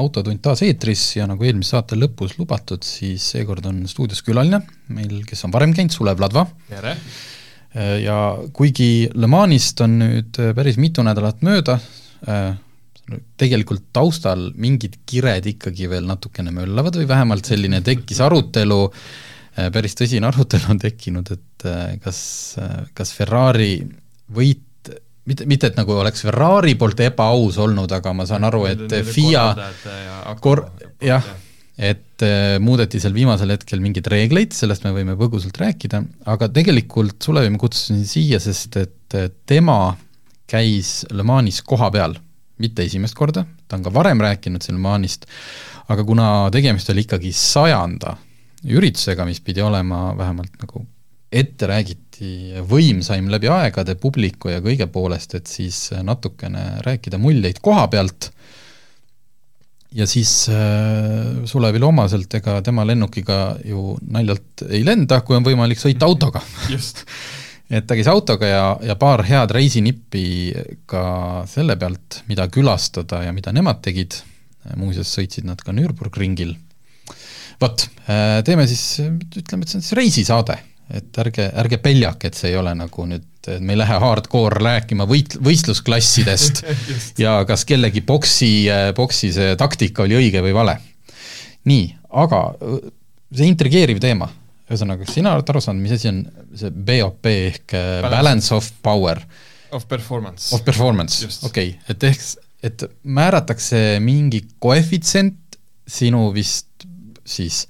autotund taas eetris ja nagu eelmise saate lõpus lubatud, siis seekord on stuudios külaline meil, kes on varem käinud, Sulev Ladva. tere! ja kuigi Le Manist on nüüd päris mitu nädalat mööda, tegelikult taustal mingid kired ikkagi veel natukene möllavad või vähemalt selline tekkis arutelu, päris tõsine arutelu on tekkinud, et kas, kas Ferrari võit mitte, mitte et nagu oleks Ferrari poolt ebaaus olnud, aga ma saan aru, et FIA kor-, jah, et äh, muudeti seal viimasel hetkel mingeid reegleid, sellest me võime põgusalt rääkida, aga tegelikult Sulevi ma kutsusin siia, sest et äh, tema käis Le Manis koha peal, mitte esimest korda, ta on ka varem rääkinud siin Le Manist, aga kuna tegemist oli ikkagi sajanda üritusega, mis pidi olema vähemalt nagu ette räägiti võimsaim läbi aegade publiku ja kõige poolest, et siis natukene rääkida muljeid koha pealt. Ja siis äh, Sulevile omaselt, ega tema lennukiga ju naljalt ei lenda, kui on võimalik sõita autoga. Et ta käis autoga ja, ja paar head reisinippi ka selle pealt, mida külastada ja mida nemad tegid, muuseas sõitsid nad ka Nürburgringil. vot, äh, teeme siis, ütleme, et see on siis reisisaade et ärge, ärge peljake, et see ei ole nagu nüüd, et me ei lähe hardcore rääkima võit-, võistlusklassidest ja kas kellegi boksi, boksi see taktika oli õige või vale. nii, aga see intrigeeriv teema, ühesõnaga, kas sina oled aru saanud, mis asi on see BOP ehk balance, balance of power? Of performance. Of performance, okei okay., et ehk, et määratakse mingi koefitsient sinu vist siis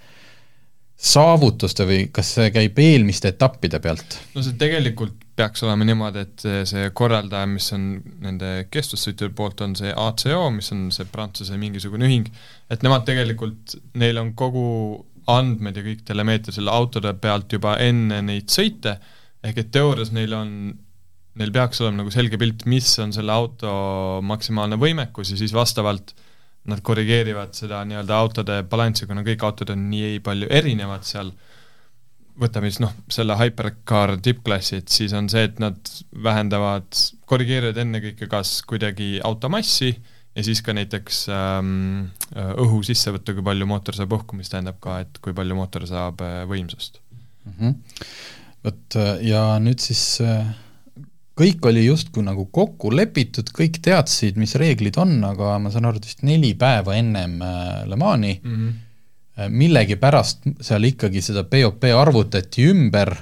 saavutuste või kas see käib eelmiste etappide pealt? no see tegelikult peaks olema niimoodi, et see korraldaja, mis on nende kestvussõitjate poolt, on see ACO, mis on see Prantsuse mingisugune ühing, et nemad tegelikult, neil on kogu andmed ja kõik telemeetria selle autode pealt juba enne neid sõite, ehk et teoorias neil on, neil peaks olema nagu selge pilt, mis on selle auto maksimaalne võimekus ja siis vastavalt äh, nad korrigeerivad seda nii-öelda autode balanssi, kuna kõik autod on nii palju erinevad seal, võtame siis noh, selle Hypercar tippklassi, et siis on see, et nad vähendavad, korrigeerivad ennekõike kas kuidagi auto massi ja siis ka näiteks ähm, õhu sissevõttu, kui palju mootor saab õhku, mis tähendab ka, et kui palju mootor saab äh, võimsust mm. -hmm. vot ja nüüd siis äh kõik oli justkui nagu kokku lepitud, kõik teadsid, mis reeglid on, aga ma saan aru, et vist neli päeva ennem äh, Le Mani mm -hmm. millegipärast seal ikkagi seda BOP arvutati ümber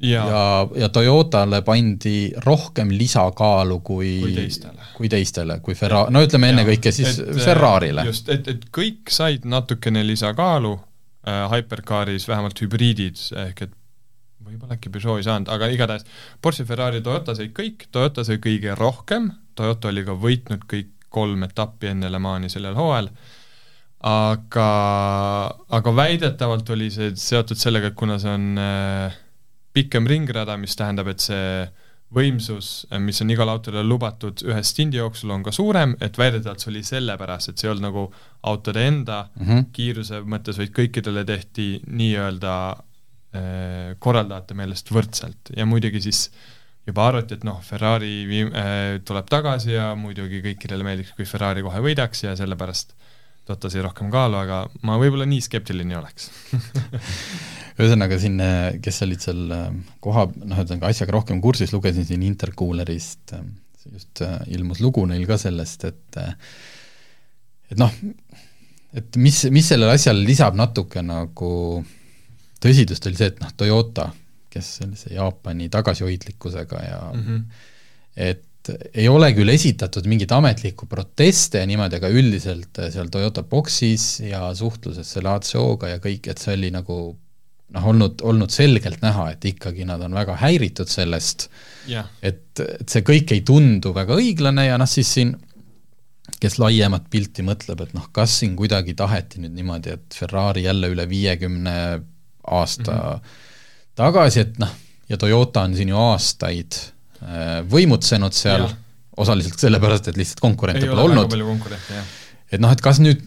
ja, ja, ja Toyotale pandi rohkem lisakaalu kui, kui teistele, kui, teistele, kui Ferra-, no ütleme ennekõike siis et, äh, Ferrarile. just, et, et kõik said natukene lisakaalu äh, Hypercaris, vähemalt hübriidid, ehk et võib-olla äkki Peugeot ei saanud, aga igatahes Porsche, Ferrari, Toyota said kõik, Toyota sai kõige rohkem, Toyota oli ka võitnud kõik kolm etappi enne Le Mani sellel hooajal, aga, aga väidetavalt oli see seotud sellega, et kuna see on äh, pikem ringrada, mis tähendab, et see võimsus, mis on igale autole lubatud ühe stindi jooksul, on ka suurem, et väidetavalt see oli sellepärast, et see ei olnud nagu autode enda mm -hmm. kiiruse mõttes, vaid kõikidele tehti nii-öelda korraldajate meelest võrdselt. Ja muidugi siis juba arvati, et noh, Ferrari viim- äh,, tuleb tagasi ja muidugi kõikidele meeldiks, kui Ferrari kohe võidaks ja sellepärast Totta sai rohkem kaalu, aga ma võib-olla nii skeptiline ei oleks. Ühesõnaga siin, kes olid seal äh, koha, noh, ühesõnaga asjaga rohkem kursis, lugesin siin Intercoolerist, äh, just ilmus lugu neil ka sellest, et et noh, et mis, mis sellele asjale lisab natuke nagu tõsidust oli see, et noh, Toyota, kes sellise Jaapani tagasihoidlikkusega ja mm -hmm. et ei ole küll esitatud mingeid ametlikku proteste ja niimoodi, aga üldiselt seal Toyota boksis ja suhtluses selle ACO-ga ja kõik, et see oli nagu noh, olnud, olnud selgelt näha, et ikkagi nad on väga häiritud sellest yeah., et, et see kõik ei tundu väga õiglane ja noh, siis siin kes laiemat pilti mõtleb, et noh, kas siin kuidagi taheti nüüd niimoodi, et Ferrari jälle üle viiekümne aasta mm -hmm. tagasi, et noh, ja Toyota on siin ju aastaid äh, võimutsenud seal, osaliselt sellepärast, et lihtsalt konkurente pole olnud. et noh, et kas nüüd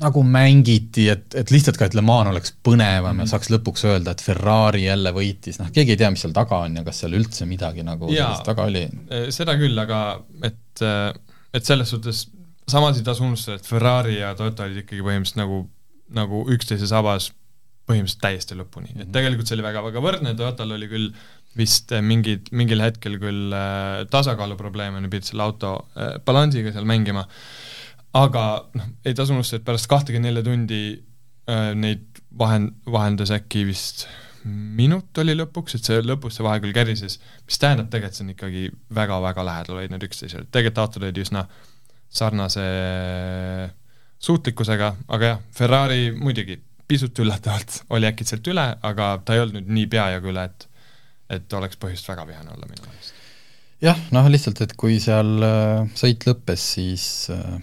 nagu mängiti, et, et lihtsalt ka, et Le Mans oleks põnevam mm -hmm. ja mhm. saaks lõpuks öelda, et Ferrari jälle võitis, noh, keegi ei tea, mis seal taga on ja kas seal üldse midagi nagu Jaa, taga oli. Eh, seda küll, aga et, eh, et selles suhtes samas ei tasu unustada, et Ferrari ja Toyota olid ikkagi põhimõtteliselt nagu, nagu üksteise sabas põhimõtteliselt täiesti lõpuni, et mhm. tegelikult see oli väga-väga võrdne, Toyotal oli küll vist mingid, mingil hetkel küll äh, tasakaaluprobleeme, nad pidid selle auto äh, balansiga seal mängima. Aga noh, ei tasu unustada, et pärast kahtekümmet nelja tundi äh, neid vahend, vahendas äkki vist minut oli lõpuks, et see lõpus see vahe küll kärises, mis tähendab tegelikult see on ikkagi väga-väga lähedal olid need üksteisele, tegelikult autod olid üsna sarnase suutlikkusega, aga jah, Ferrari muidugi pisut üllatavalt oli äkitselt üle, aga ta ei olnud nii peajagu üle, et et oleks põhjust väga vihane olla minu meelest. jah, noh lihtsalt, et kui seal äh, sõit lõppes, siis äh,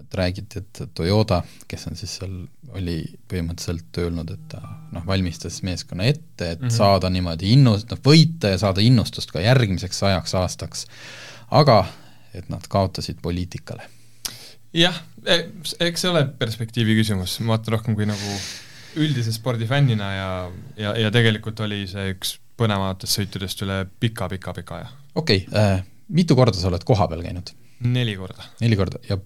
et räägiti, et Toyota, kes on siis seal, oli põhimõtteliselt öelnud, et ta noh, valmistas meeskonna ette, et mm -hmm. saada niimoodi innust, noh võita ja saada innustust ka järgmiseks sajaks aastaks, aga et nad kaotasid poliitikale. Jah, e, eks see ole perspektiivi küsimus, ma vaatan rohkem kui nagu üldise spordifännina ja, ja, ja tegelikult oli see üks põnevamatest sõitudest üle pika-pika-pika aja. okei okay, äh,, mitu korda sa oled koha peal käinud? neli korda. neli korda ja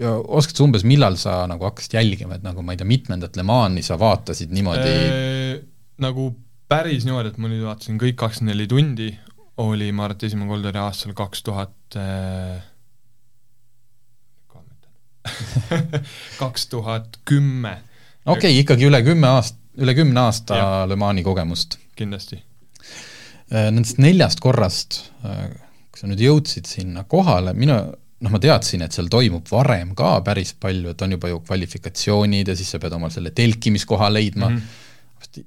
ja oskad sa umbes, millal sa nagu hakkasid jälgima, et nagu ma ei tea, mitmendat Le Mani sa vaatasid niimoodi äh, nagu päris niimoodi, et ma nüüd vaatasin kõik kakskümmend neli tundi, oli, ma arvan, et esimene kord oli aastal kaks tuhat äh, kaks tuhat kümme. okei okay,, ikkagi üle kümme aast-, üle kümne aasta ja. Le Mani kogemust. kindlasti. Äh, nendest neljast korrast, äh, kui sa nüüd jõudsid sinna kohale, minu noh, ma teadsin, et seal toimub varem ka päris palju, et on juba ju kvalifikatsioonid ja siis sa pead omal selle telkimiskoha leidma mm, -hmm.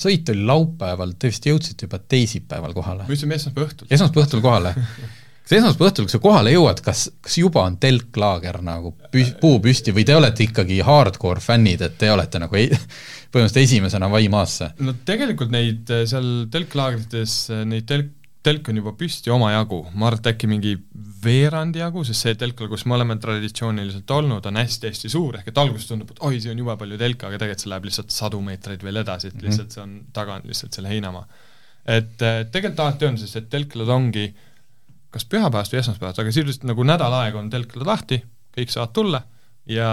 sõit oli laupäeval, te vist jõudsite juba teisipäeval kohale? me jõudsime esmaspäeva õhtul. esmaspäeva õhtul kohale kas esmaspäeva õhtul, kui sa kohale jõuad, kas, kas juba on telklaager nagu püs-, puu püsti või te olete ikkagi hardcore fännid, et te olete nagu ei, põhimõtteliselt esimesena vai maasse? no tegelikult neid äh, seal telklaagrites, äh, neid telk, telk on juba püsti omajagu, ma arvan, et äkki mingi veerandi jagu, sest see telk, kus me oleme traditsiooniliselt olnud, on hästi-hästi suur, ehk et alguses tundub, et oi, see on jube palju telka, aga tegelikult see läheb lihtsalt sadu meetreid veel edasi, et -hmm. lihtsalt see on taga on lihtsalt selle heinamaa. et tegelikult alati on, sest et telklad ongi kas pühapäevast või esmaspäevast, aga sisuliselt nagu nädal aega on telklad lahti, kõik saavad tulla ja,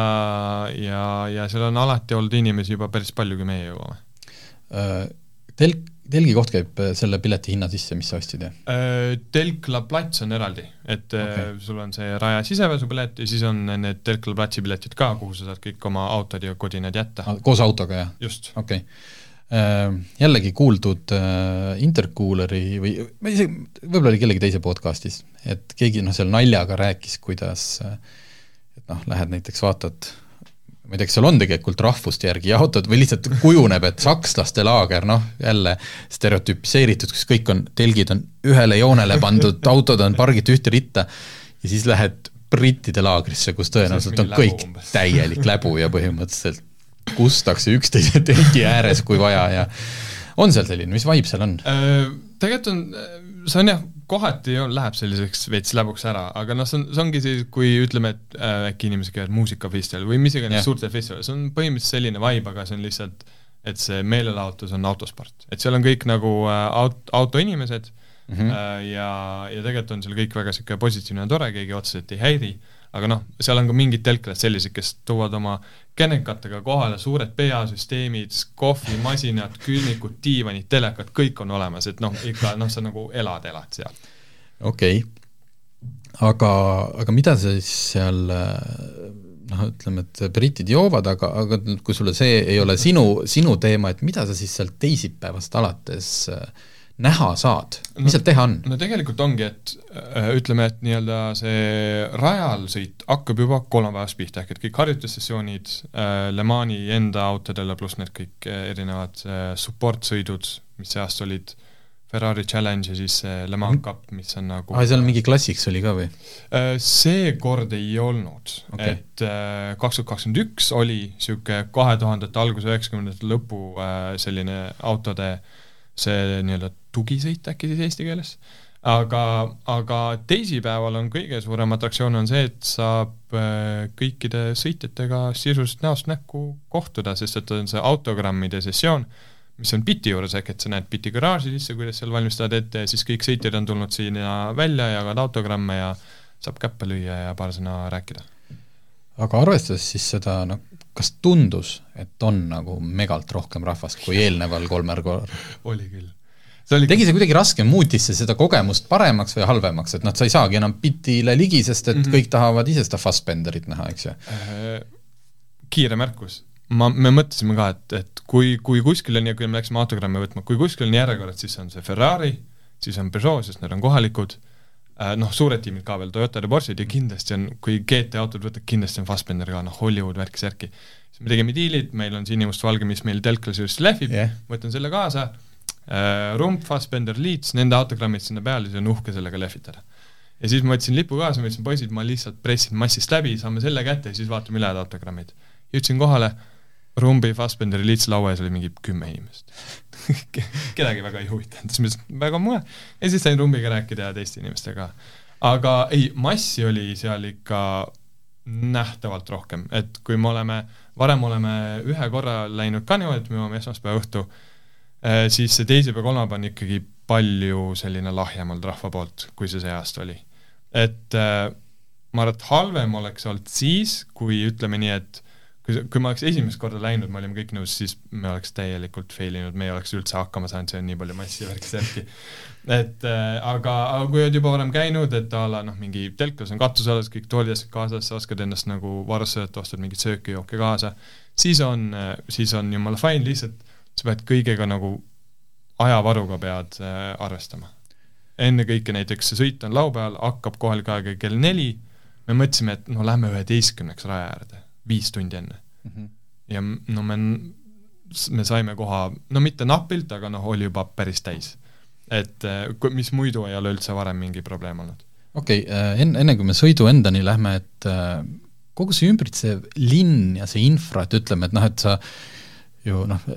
ja, ja seal on alati olnud inimesi juba päris palju, kui meie jõuame. Äh, telk telgi koht käib äh, selle pileti hinna sisse, mis sa ostsid, jah? Äh, telkla plats on eraldi, et äh, okay. sul on see raja siseveosupilet ja siis on need telkla platsi piletid ka, kuhu sa saad kõik oma autod ja kodinad jätta. Ah, koos autoga, jah? just. okei okay. Jällegi kuuldud Intercooleri või ma isegi, võib-olla oli kellegi teise podcastis, et keegi noh, seal naljaga rääkis, kuidas et noh, lähed näiteks vaatad ma ei tea, kas seal on tegelikult rahvuste järgi jaotatud või lihtsalt kujuneb, et sakslaste laager, noh, jälle stereotüpiseeritud, kus kõik on, telgid on ühele joonele pandud, autod on pargitud ühte ritta ja siis lähed brittide laagrisse, kus tõenäoliselt on kõik umbes. täielik läbu ja põhimõtteliselt kustakse üksteise telgi ääres, kui vaja ja on seal selline, mis vibe seal on? Äh, tegelikult on, see on jah, kohati on, läheb selliseks veits läbuks ära, aga noh, see on, see ongi siis, kui ütleme, et äh, äkki inimesed käivad muusikafestivalil või mis iganes suurtel festivalil, see on põhimõtteliselt selline vibe, aga see on lihtsalt, et see meelelahutus on autosport, et seal on kõik nagu äh, aut-, autoinimesed mm -hmm. ja, ja tegelikult on seal kõik väga niisugune positiivne ja tore, keegi otseselt ei häiri, aga noh, seal on ka mingid telklad sellised, kes toovad oma kenekatega kohale suured PA-süsteemid, kohvimasinad, külmikud, diivanid, telekad, kõik on olemas, et noh, ikka noh, sa nagu elad, elad seal. okei okay., aga, aga mida sa siis seal noh, ütleme, et britid joovad, aga, aga kui sulle see ei ole sinu, sinu teema, et mida sa siis sealt teisipäevast alates äh, näha saad, mis no, seal teha on? no tegelikult ongi, et äh, ütleme, et nii-öelda see rajal sõit hakkab juba kolmapäevast pihta, ehk et kõik harjutussessioonid äh, Le Mani enda autodele, pluss need kõik äh, erinevad support sõidud, mis see aasta olid, Ferrari Challenge ja siis see Le Mans Cup, mis on nagu aa, seal mingi Classics oli ka või? Äh, seekord ei olnud okay., et äh, kaks tuhat kakskümmend üks oli niisugune kahe tuhandete alguse, üheksakümnendate lõpu äh, selline autode see nii-öelda tugisõit äkki siis eesti keeles, aga, aga teisipäeval on kõige suurem atraktsioon on see, et saab äh, kõikide sõitjatega sisuliselt näost näkku kohtuda, sest et on see autogrammide sessioon, mis on biti juures, ehk et sa näed biti garaaži sisse, kuidas seal valmistavad ette ja siis kõik sõitjad on tulnud sinna välja, jagavad autogramme ja saab käppe lüüa ja paar sõna rääkida. aga arvestades siis seda, noh, kas tundus, et on nagu megalt rohkem rahvast kui eelneval kolmel korral? oli küll. See oli tegi see kuidagi raske, muutis see seda kogemust paremaks või halvemaks, et noh, sa ei saagi enam bitile ligi, sest et mm. -hmm. kõik tahavad ise seda Fassbenderit näha, eks ju. äh, kiire märkus. ma, me mõtlesime ka, et, et kui, kui kuskil on ja kui me läksime autogramme võtma, kui kuskil on järjekorrad, siis on see Ferrari, siis on Peugeot, sest need on kohalikud äh, noh, suured tiimid ka veel, Toyotad ja Porscheid ja kindlasti on, kui GT autod võtad, kindlasti on Fassbender ka, noh, Hollywood värk-särki. siis me tegime diilid, meil on sinimustvalge, mis meil telklas just lehvib yeah. võtan selle kaasa rump, Fassbender, Leeds, nende autogrammid sinna peale, siis on uhke sellega lehvitada. ja siis ma võtsin lipu kaasa, ma ütlesin, poisid, ma lihtsalt pressin massist läbi, saame selle kätte ja siis vaatame ülejäänud autogrammid. jõudsin kohale, rumbi, Fassbenderi, Leeds laua ees oli mingi kümme inimest kedagi väga ei huvitanud, siis ma ütlesin, väga moe. ja siis sain rumbiga rääkida ja teiste inimestega. aga ei, massi oli seal ikka nähtavalt rohkem, et kui me oleme, varem oleme ühe korra läinud ka niimoodi, et me jõuame esmaspäeva õhtu, siis see teisipäev, kolmapäev on ikkagi palju selline lahjem olnud rahva poolt, kui see see aasta oli. et äh, ma arvan, et halvem oleks olnud siis, kui ütleme nii, et kui, kui ma oleks esimest korda läinud, me olime kõik nõus, siis me oleks täielikult fail inud, me ei oleks üldse hakkama saanud, see on nii palju massi ja värki-särki. et äh, aga, aga kui oled juba varem käinud, et a la noh, mingi telklas on katusealas kõik tooliasjad kaasas, sa oskad ennast nagu varusse võtta, ostad mingit sööki-jooki kaasa, siis on, siis on jumala fine, lihtsalt sa pead kõigega nagu ajavaruga pead äh, arvestama. ennekõike näiteks see sõit on laupäeval, hakkab kohalik aeg kell neli, me mõtlesime, et no lähme üheteistkümneks raja äärde, viis tundi enne. ja m- no me, me saime koha, no mitte napilt, aga noh, oli juba päris täis. et äh, mis muidu ei ole üldse varem mingi probleem olnud. okei okay,, enne, enne kui me sõidu endani lähme, et äh, kogu see ümbritsev linn ja see infra, et ütleme, et noh, et sa ju noh,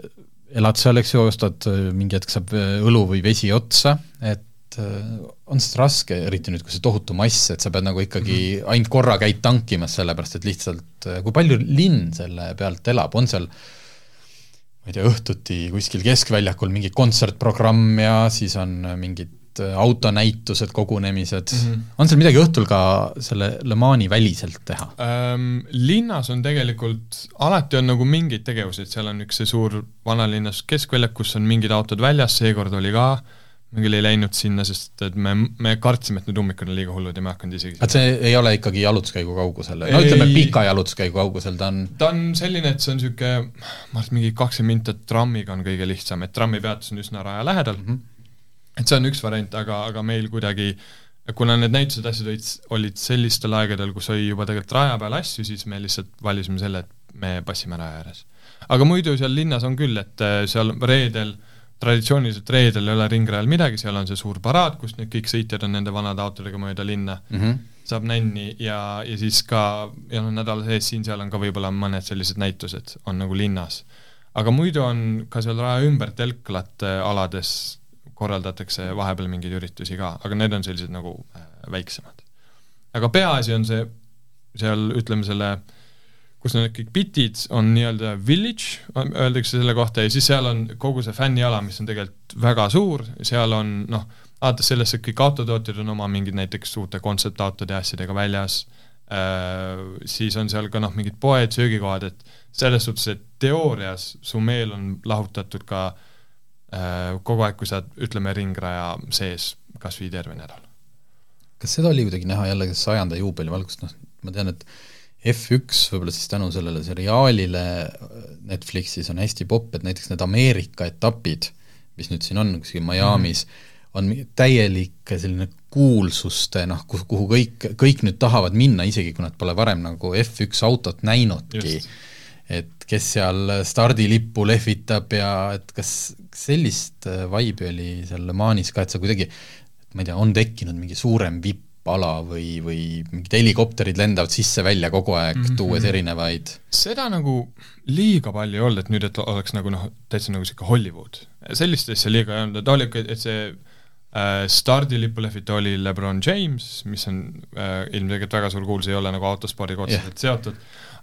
elad seal, eks ju, ostad äh, mingi hetk saab äh, õlu või vesi otsa, et äh, on see raske, eriti nüüd, kui see tohutu mass, et sa pead nagu ikkagi -hmm. ainult korra käid tankimas, sellepärast et lihtsalt kui palju linn selle pealt elab, on seal ma ei tea, õhtuti kuskil keskväljakul mingi kontsertprogramm ja siis on mingid autonäitused, kogunemised mm. -hmm. on seal midagi õhtul ka selle Le Mani väliselt teha? ähm, linnas on tegelikult, alati on nagu mingeid tegevusi, et seal on üks see suur vanalinnas keskväljak, kus on mingid autod väljas, seekord oli ka, me küll ei läinud sinna, sest et me, me kartsime, et need ummikud on liiga hullud ja me ei hakanud isegi et see ei ole ikkagi jalutuskäigu kaugusel, no ütleme pika jalutuskäigu kaugusel ta on ta on selline, et see on niisugune, ma arvan, et mingi kakskümmend minutit trammiga on kõige lihtsam, et trammipeatus on üsna raja lähedal mm, -hmm. Et see on üks variant, aga, aga meil kuidagi kuna need näitused, asjad olid, olid sellistel aegadel, kus oli juba tegelikult raja peal asju, siis me lihtsalt valisime selle, et me passime raja ääres. aga muidu seal linnas on küll, et äh, seal reedel, traditsiooniliselt reedel ei ole ringrajal midagi, seal on see suur paraad, kus nüüd kõik sõitjad on nende vanade autodega mööda linna mm -hmm. saab nänni ja, ja siis ka, ja noh, nädala sees siin-seal on ka võib-olla mõned sellised näitused on nagu linnas. aga muidu on ka seal raja ümber telklate alades korraldatakse vahepeal mingeid üritusi ka, aga need on sellised nagu äh, väiksemad. aga peaasi on see, seal ütleme selle, kus need kõik bitid, on nii-öelda village, öeldakse selle kohta ja siis seal on kogu see fänniala, mis on tegelikult väga suur, seal on noh, alates sellest, et kõik autotootjad on oma mingid näiteks uute kontseptautode ja asjadega väljas äh,, siis on seal ka noh, mingid poed, söögikohad, et selles suhtes, et teoorias su meel on lahutatud ka äh, kogu aeg, kui sa oled, ütleme, ringraja sees kas või terve nädal. kas seda oli kuidagi näha jällegi sajanda juubeli valgust, noh ma tean, et F1 võib-olla siis tänu sellele seriaalile Netflixis on hästi popp, et näiteks need Ameerika etapid, mis nüüd siin on kuskil Miami's mm, -hmm. on täielik selline kuulsuste noh, kuhu, kõik, kõik nüüd tahavad minna, isegi kui nad pole varem nagu F1 autot näinudki et kes seal stardilippu lehvitab ja et kas sellist äh, vibe'i oli seal Le Manis ka, et sa kuidagi ma ei tea, on tekkinud mingi suurem vippala või, või mingid helikopterid lendavad sisse-välja kogu aeg mm, -hmm. tuues erinevaid seda nagu liiga palju ei olnud, et nüüd, et oleks nagu noh, täitsa nagu niisugune Hollywood. sellist asja liiga ei olnud, et oli ikka, et see äh, stardilipulehvitaja oli Lebron James, mis on äh, ilmselgelt väga suur kuulsus, ei ole nagu autospordiga otseselt yeah. seotud,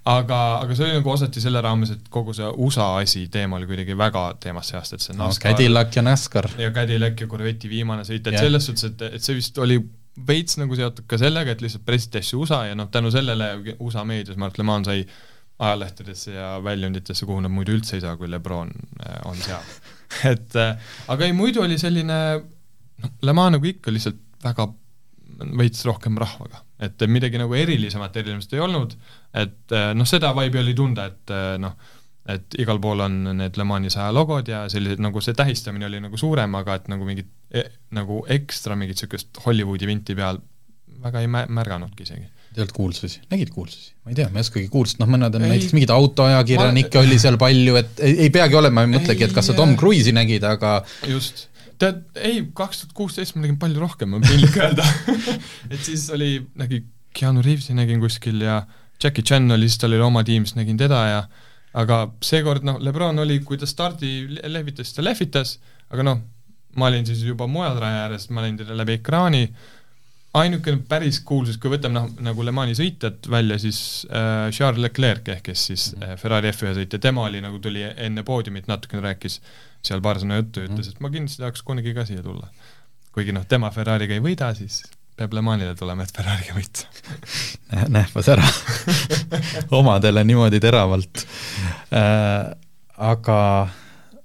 aga, aga see oli nagu osati selle raames, et kogu see USA asi teema oli kuidagi väga teemasse aasta, et see no, NASCAR Cadillac ja NASCAR. ja Cadillac ja Corvetti viimane sõit, et yeah. selles suhtes, et, et see vist oli veits nagu seotud ka sellega, et lihtsalt pressiti asju USA ja noh, tänu sellele USA meedias Mark Le Mans sai ajalehtedesse ja väljunditesse, kuhu nad muidu üldse ei saa, kui Lebron äh, on seal et äh, aga ei, muidu oli selline noh, Le Mans nagu ikka lihtsalt väga veits rohkem rahvaga, et midagi nagu erilisemat erinevat ei olnud, et äh, noh, seda vibe'i oli tunda, et noh, et igal pool on need Le Mani saja logod ja sellised, nagu see tähistamine oli nagu suurem, aga et nagu mingit e, nagu ekstra mingit niisugust Hollywoodi vinti peal väga ei mä-, märganudki isegi. Ei olnud kuulsusi, nägid kuulsusi? ma ei tea, ma ei oskagi kuulsust, noh mõned on ei, näiteks mingeid autoajakirjanikke ma... oli seal palju, et ei, ei peagi olema, ma ei mõtlegi, et kas sa Tom Cruise'i nägid, aga just, tead, ei, kaks tuhat kuusteist ma nägin palju rohkem, on piinlik öelda. Et siis oli, nägi Keanu Reavesi nägin kuskil ja Jackie Chan oli, siis tal oli oma tiim, siis nägin teda ja aga seekord noh, Lebron oli, kui ta stardi lehvitas, ta lehvitas, aga noh, ma olin siis juba mujal raja ääres, ma nägin teda läbi ekraani, ainukene päris kuulsus, kui võtame noh, nagu Le Mani sõitjad välja, siis äh, Charles Leclerc ehk kes siis -hmm. äh, Ferrari F1 sõitja, tema oli nagu tuli enne poodiumit natukene rääkis seal paar sõna juttu ja ütles, et ma kindlasti tahaks kunagi ka siia tulla. kuigi noh, tema Ferrari'ga ei võida, siis peab Le Manile tulema, et Ferrari'ga võita nähvas ära omadele niimoodi teravalt äh,. aga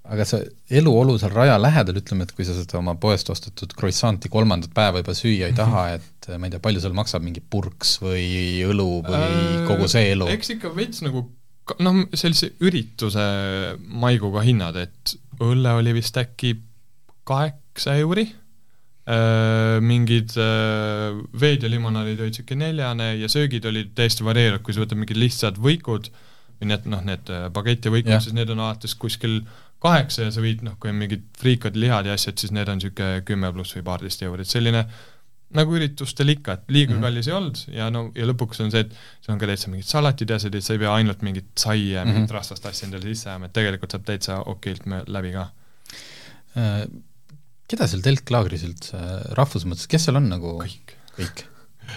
aga see eluolu seal raja lähedal, ütleme, et kui sa seda oma poest ostetud croissant'i kolmandat päeva juba süüa ei mhm. taha, et ma ei tea, palju seal maksab mingi purks või õlu või äh, kogu see elu? eks ikka veits nagu noh, sellise ürituse maiguga hinnad, et õlle oli vist äkki kaheksa euri. Äh,, mingid äh, veed ja limonaadid olid niisugune neljane ja söögid olid täiesti varieeruvad, kui sa võtad mingid lihtsad võikud või need noh, need bageti võikud, siis need on alates kuskil kaheksa ja sa võid noh, kui on mingid friikad, lihad ja asjad, siis need on niisugune kümme pluss või paarteist eurot, selline nagu üritustel ikka, et liiga mm -hmm. kallis ei olnud ja no ja lõpuks on see, et seal on ka täitsa mingid salatid ja asjad, et sa ei pea ainult mingit saia ja mm -hmm. mingit rasvast asja endale sisse ajama, et tegelikult saab täitsa okeilt läbi ka äh,. Keda seal telklaagris üldse rahvuse mõttes, kes seal on nagu kõik, kõik.?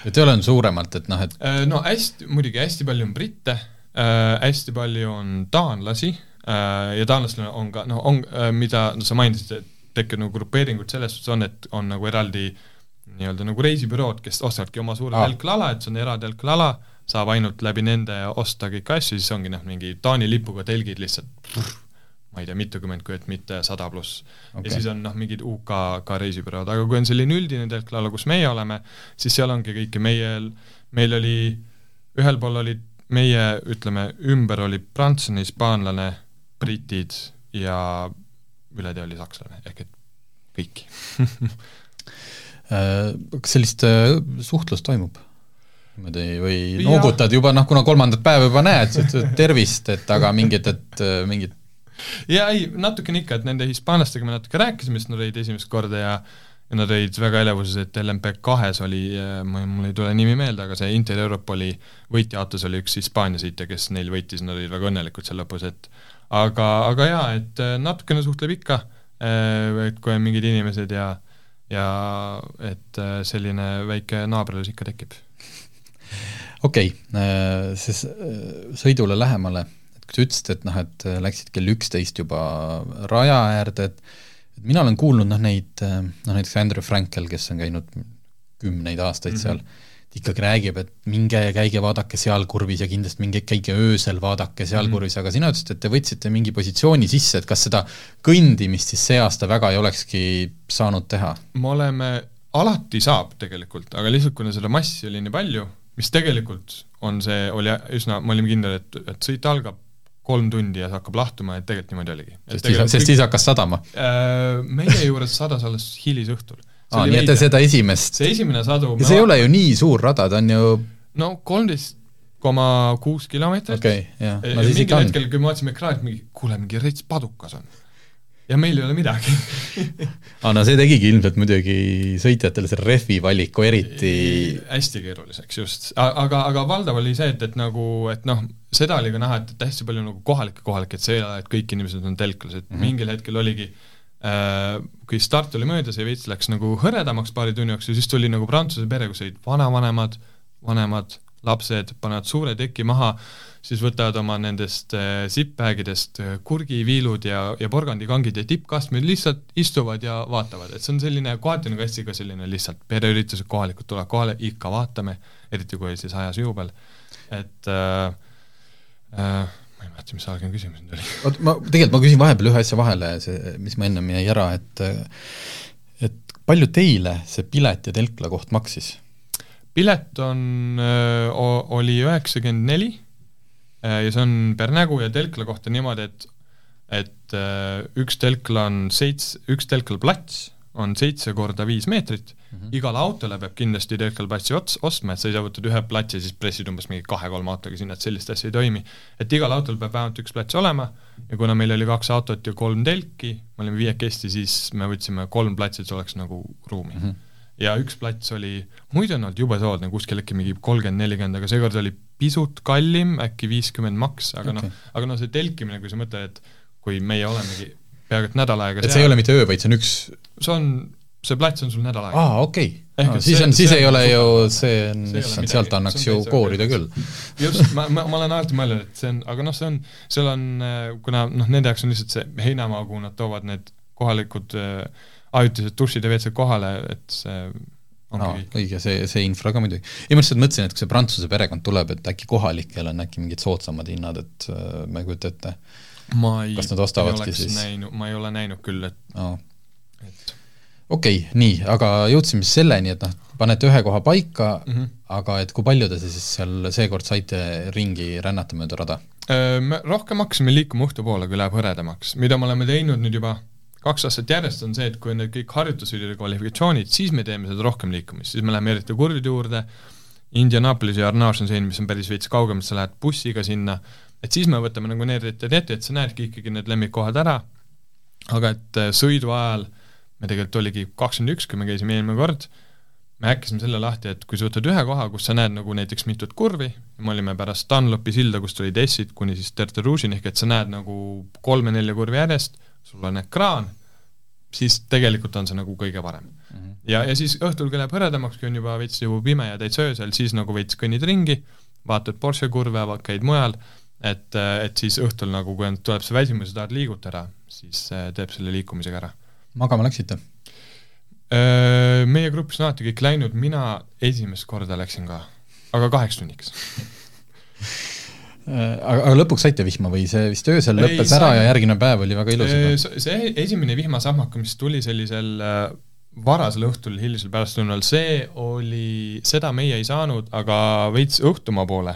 et ei ole suuremalt, et noh, et äh, no hästi, muidugi hästi palju on britte äh,, hästi palju on taanlasi Äh, ja taanlastel on ka, noh, on, äh, mida no, sa mainisid, et tekkinud nagu grupeeringud selles suhtes on, et on nagu eraldi nii-öelda nagu reisibürood, kes ostavadki oma suure telklala, et see on eraldi telklala, saab ainult läbi nende osta kõiki asju, siis ongi noh, mingi Taani lipuga telgid lihtsalt ma ei tea, mitukümmend, kui et mitte sada pluss. Okay.. ja siis on noh, mingid UK ka reisibürood, aga kui on selline üldine telklala, kus meie oleme, siis seal ongi kõike, meie, meil oli, ühel pool olid meie, ütleme, ümber oli prantslane, hispaanlane britid ja üle tee oli sakslane, ehk et kõik äh, kas sellist äh, suhtlust toimub? niimoodi või noogutad juba noh, kuna kolmandat päeva juba näed, tervist, et aga mingit, et äh, mingit jaa, ei, natukene ikka, et nende hispaanlastega me natuke rääkisime, sest nad olid esimest korda ja ja nad olid väga elevuses, et LMP kahes oli, mul ei tule nimi meelde, aga see Inter Europoli võitjaautos oli üks Hispaania sõitja, kes neil võitis, nad olid väga õnnelikud seal lõpus, et aga, aga jaa, et äh, natukene suhtleb ikka, äh, et kui on mingid inimesed ja ja et äh, selline väike naabrlus ikka tekib. okei okay,, siis sõidule lähemale, et kui sa ütlesid, et noh, et läksid kell üksteist juba raja äärde, et et mina olen kuulnud noh, neid, noh näiteks Andrew Frankel, kes on käinud kümneid aastaid mm -hmm. seal, ikkagi räägib, et minge ja käige vaadake seal kurvis ja kindlasti minge käige öösel, vaadake seal mm. kurvis, aga sina ütlesid, et te võtsite mingi positsiooni sisse, et kas seda kõndimist siis see aasta väga ei olekski saanud teha? me oleme, alati saab tegelikult, aga lihtsalt kuna seda massi oli nii palju, mis tegelikult on see, oli üsna, me olime kindlad, et, et sõit algab kolm tundi ja see hakkab lahtuma, et tegelikult niimoodi oligi. sest siis, sest siis hakkas sadama äh,? Meie juures sadas alles hilisõhtul aa, nii et seda esimest see esimene sadu ja see ei ole ju nii suur rada, ta on ju no kolmteist koma kuus kilomeetrit okay,, Ja no siis mingil hetkel, kui me vaatasime ekraanilt, mingi kuule, mingi rets padukas on. ja meil ei ole midagi aa, no see tegigi ilmselt muidugi sõitjatele selle rehvi valiku eriti hästi keeruliseks just, aga, aga valdav oli see, et, et nagu, et noh, seda oli ka näha, et, et hästi palju nagu kohalikke kohalikke, et see ei ole, et kõik inimesed on telklased mm. -hmm. mingil hetkel oligi äh, kui start oli möödas ja veits läks nagu hõredamaks paari tunni jooksul, siis tuli nagu prantsuse pere, kus olid vanavanemad, vanemad, lapsed, panevad suure teki maha, siis võtavad oma nendest äh, sipp-bägidest äh, kurgiviilud ja, ja porgandikangid ja tippkastmed lihtsalt istuvad ja vaatavad, et see on selline kohati nagu hästi ka selline lihtsalt pereüritused, kohalikud tulevad kohale, ikka vaatame, eriti kui oli siis ajas juubel, et äh, äh, ma ei mäleta, mis algne küsimus nüüd oli. oot, ma tegelikult ma küsin vahepeal ühe asja vahele, see, mis ma ennem jäi ära, et et palju teile see pilet ja telkla koht maksis? pilet on, oli üheksakümmend neli ja see on per nägu ja telkla kohta niimoodi, et et üks telkla on seits-, üks telklaplats on seitse korda viis meetrit mm, -hmm. igale autole peab kindlasti telklaplatsi ots-, ostma, et sa ei saa võtta ühe platsi siis pressid umbes mingi kahe-kolme autoga sinna, et sellist asja ei toimi. et igal autol peab vähemalt üks plats olema ja kuna meil oli kaks autot ja kolm telki, me olime viiekesti, siis me võtsime kolm platsi, et see oleks nagu ruumi mm. -hmm ja üks plats oli, muidu on olnud jube soodne, kuskil äkki mingi kolmkümmend, nelikümmend, aga seekord oli pisut kallim, äkki viiskümmend maks, aga okay. Noh, aga noh, see telkimine, kui sa mõtled, et kui meie olemegi peaaegu et nädal aega et see ei ole mitte öö, vaid see on üks see on, see plats on sul nädal aega. aa, okei okay. et siis on, siis ei ole ju, see issand, sealt annaks ju koorida küll. just, ma, ma, ma olen alati mõelnud, et see on, aga noh, see on, seal on, kuna noh, nende jaoks on lihtsalt see heinamaa, kuhu nad toovad need kohalikud äh, ajutised dušid ja WC-d kohale, et see kõik. õige, see, see infra ka muidugi. ei ma lihtsalt mõtlesin, et kui see Prantsuse perekond tuleb, et äkki kohalikel on äkki mingid soodsamad hinnad, et äh, ma ei kujuta ette. Ma ei, Kas nad ostavadki siis? ma ei ole näinud küll, et, aa, et okei okay,, nii, aga jõudsime siis selleni, et noh, panete ühe koha paika mm. -hmm. aga et kui palju te siis seal seekord saite ringi rännata mööda rada? Me rohkem hakkasime liikuma õhtu poole, kui läheb hõredamaks, mida me oleme teinud nüüd juba kaks aastat järjest, on see, et kui on need kõik harjutusvõidud ja kvalifikatsioonid, siis me teeme seda rohkem liikumist, siis me läheme eriti kurvide juurde, Indianapolis ja Arnage on selline, mis on päris veits kaugemal, sa lähed bussiga sinna, et siis me võtame nagu need ette, et sa näedki ikkagi need lemmikkohad ära, aga et äh, sõidu ajal me tegelikult oligi kakskümmend üks, kui me käisime eelmine kord, me häkkisime selle lahti, et kui sa võtad ühe koha, kus sa näed nagu näiteks mitut kurvi, me olime pärast Dunlopi silda, kust olid S-id kuni siis Tertre Rouge'ini, ehk et sa näed nagu kolme-nelja kurvi järjest, sul on ekraan, siis tegelikult on see nagu kõige parem mm. -hmm. ja, ja siis õhtul, kui läheb hõredamaks, kui on juba veits juba pime ja täitsa öösel, siis nagu veits kõnnid ringi, vaatad Porsche kurve, käid mujal, et, et siis õhtul nagu, kui tuleb see väsimus ja tahad liigutada, siis äh, teeb selle liikumisega ära. Magama läksite? Öö, meie grupis on alati kõik läinud, mina esimest korda läksin ka, aga kaheks tunniks. aga, aga lõpuks saite vihma või see vist öösel Ei, lõppes ära sai- ja järgmine päev oli väga ilus see esimene vihmasahmak, mis tuli sellisel äh, varasel õhtul, hilisel pärastlõunal, see oli, seda meie ei saanud, aga veits õhtumaa poole,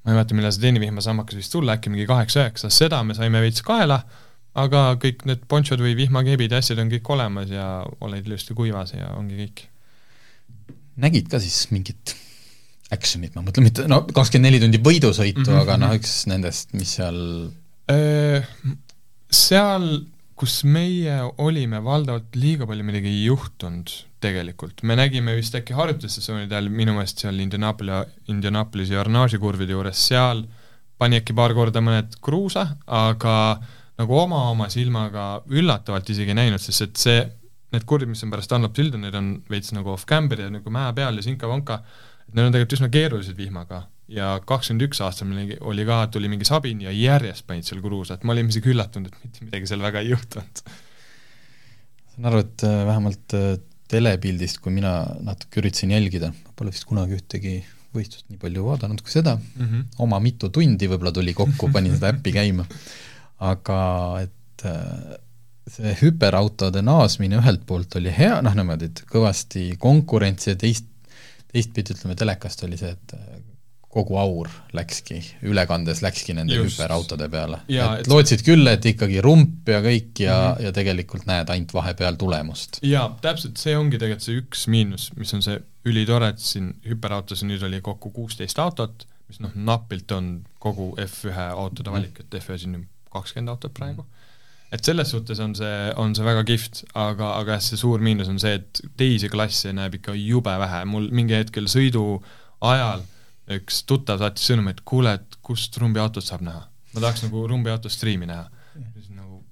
ma ei mäleta, millal see teine vihmasahmakas võis tulla, äkki mingi kaheksa-üheksa, seda me saime veits kaela, aga kõik need ponchod või vihmakeebid ja asjad on kõik olemas ja oled ilusti kuivas ja ongi kõik. nägid ka siis mingit action'it, ma mõtlen mitte, no kakskümmend neli tundi võidusõitu mm, -hmm. aga noh, mhm. üks nendest, mis seal seal, kus meie olime, valdavalt liiga palju midagi ei juhtunud tegelikult, me nägime vist äkki harjutussessioonide ajal minu meelest seal Indianapolis, Indianapolisi ja Arnage'i kurvide juures, seal pani äkki paar korda mõned kruusa, aga nagu oma oma silmaga üllatavalt isegi näinud, sest et see, need kurvid, mis on pärast Dunlop silda, need on veits nagu off-camber ja nagu mäe peal ja sinka-vonka, et need on tegelikult üsna keerulised vihmaga ja kakskümmend üks aastal meil oli ka, tuli mingi sabin ja järjest panid seal kruusa, et me olime isegi üllatunud, et mitte midagi seal väga ei juhtunud. saan aru, et äh, vähemalt äh, telepildist, kui mina natuke üritasin jälgida, pole vist kunagi ühtegi võistlust nii palju vaadanud kui seda. Mm, Mhm. oma mitu tundi võib-olla tuli kokku, panin seda äppi käima, aga et äh, see hüperautode naasmine ühelt poolt oli hea, noh niimoodi, et kõvasti konkurentsi ja teist, teistpidi ütleme, telekast oli see, et äh, kogu aur läkski, ülekandes läkski nende Just. hüperautode peale. Et lootsid küll, et ikkagi rump ja kõik ja mm, -hmm. ja tegelikult näed ainult vahepeal tulemust. jaa, täpselt see ongi tegelikult see üks miinus, mis on see ülitore, et siin hüperautos nüüd oli kokku kuusteist autot, mis noh, napilt on kogu F1 autode valik, et F1-s on ju kakskümmend autot praegu, et selles suhtes on see, on see väga kihvt, aga, aga jah, see suur miinus on see, et teisi klasse näeb ikka jube vähe, mul mingi hetkel sõidu ajal üks tuttav saatis sõnumi, et kuule, et kust rumbiautot saab näha. ma tahaks nagu rumbiauto striimi näha. siis nagu,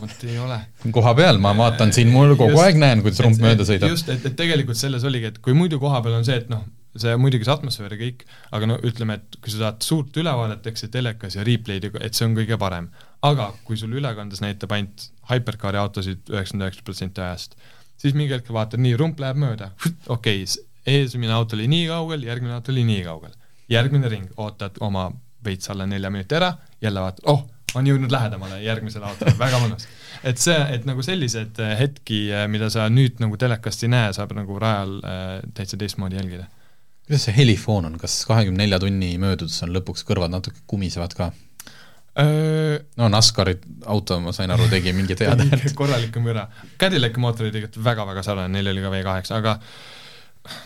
vot ei ole. koha peal, ma vaatan siin, mul kogu just, aeg näen, kuidas rump mööda sõidab. just, et, et tegelikult selles oligi, et kui muidu koha peal on see, et noh, see muidugi see atmosfäär ja kõik, aga no ütleme, et kui sa tahad suurt ülevaadet, eks see telekas ja replay'd, et see on kõige parem. aga kui sul ülekandes näitab ainult Hypercari autosid üheksakümmend üheksa protsenti ajast, siis mingi hetk vaatad, nii, rump läheb mööda, okei okay,, eesmine auto oli nii kaugel, järgmine auto oli nii kaugel. järgmine ring, ootad oma veits alla nelja minuti ära, jälle vaatad, oh, on jõudnud lähedamale järgmisele autole, väga mõnus. et see, et nagu sellised hetki, mida sa nüüd nagu telekast ei näe, saab nagu rajal äh, täitsa teistmoodi jälgida kuidas see helifoon on, kas kahekümne nelja tunni möödudes on lõpuks kõrvad natuke kumisevad ka? no NASCARi auto, ma sain aru, tegi mingit head häält. korralikku müra. Cadillaci mootor oli tegelikult väga-väga sarnane, neil oli ka V8, aga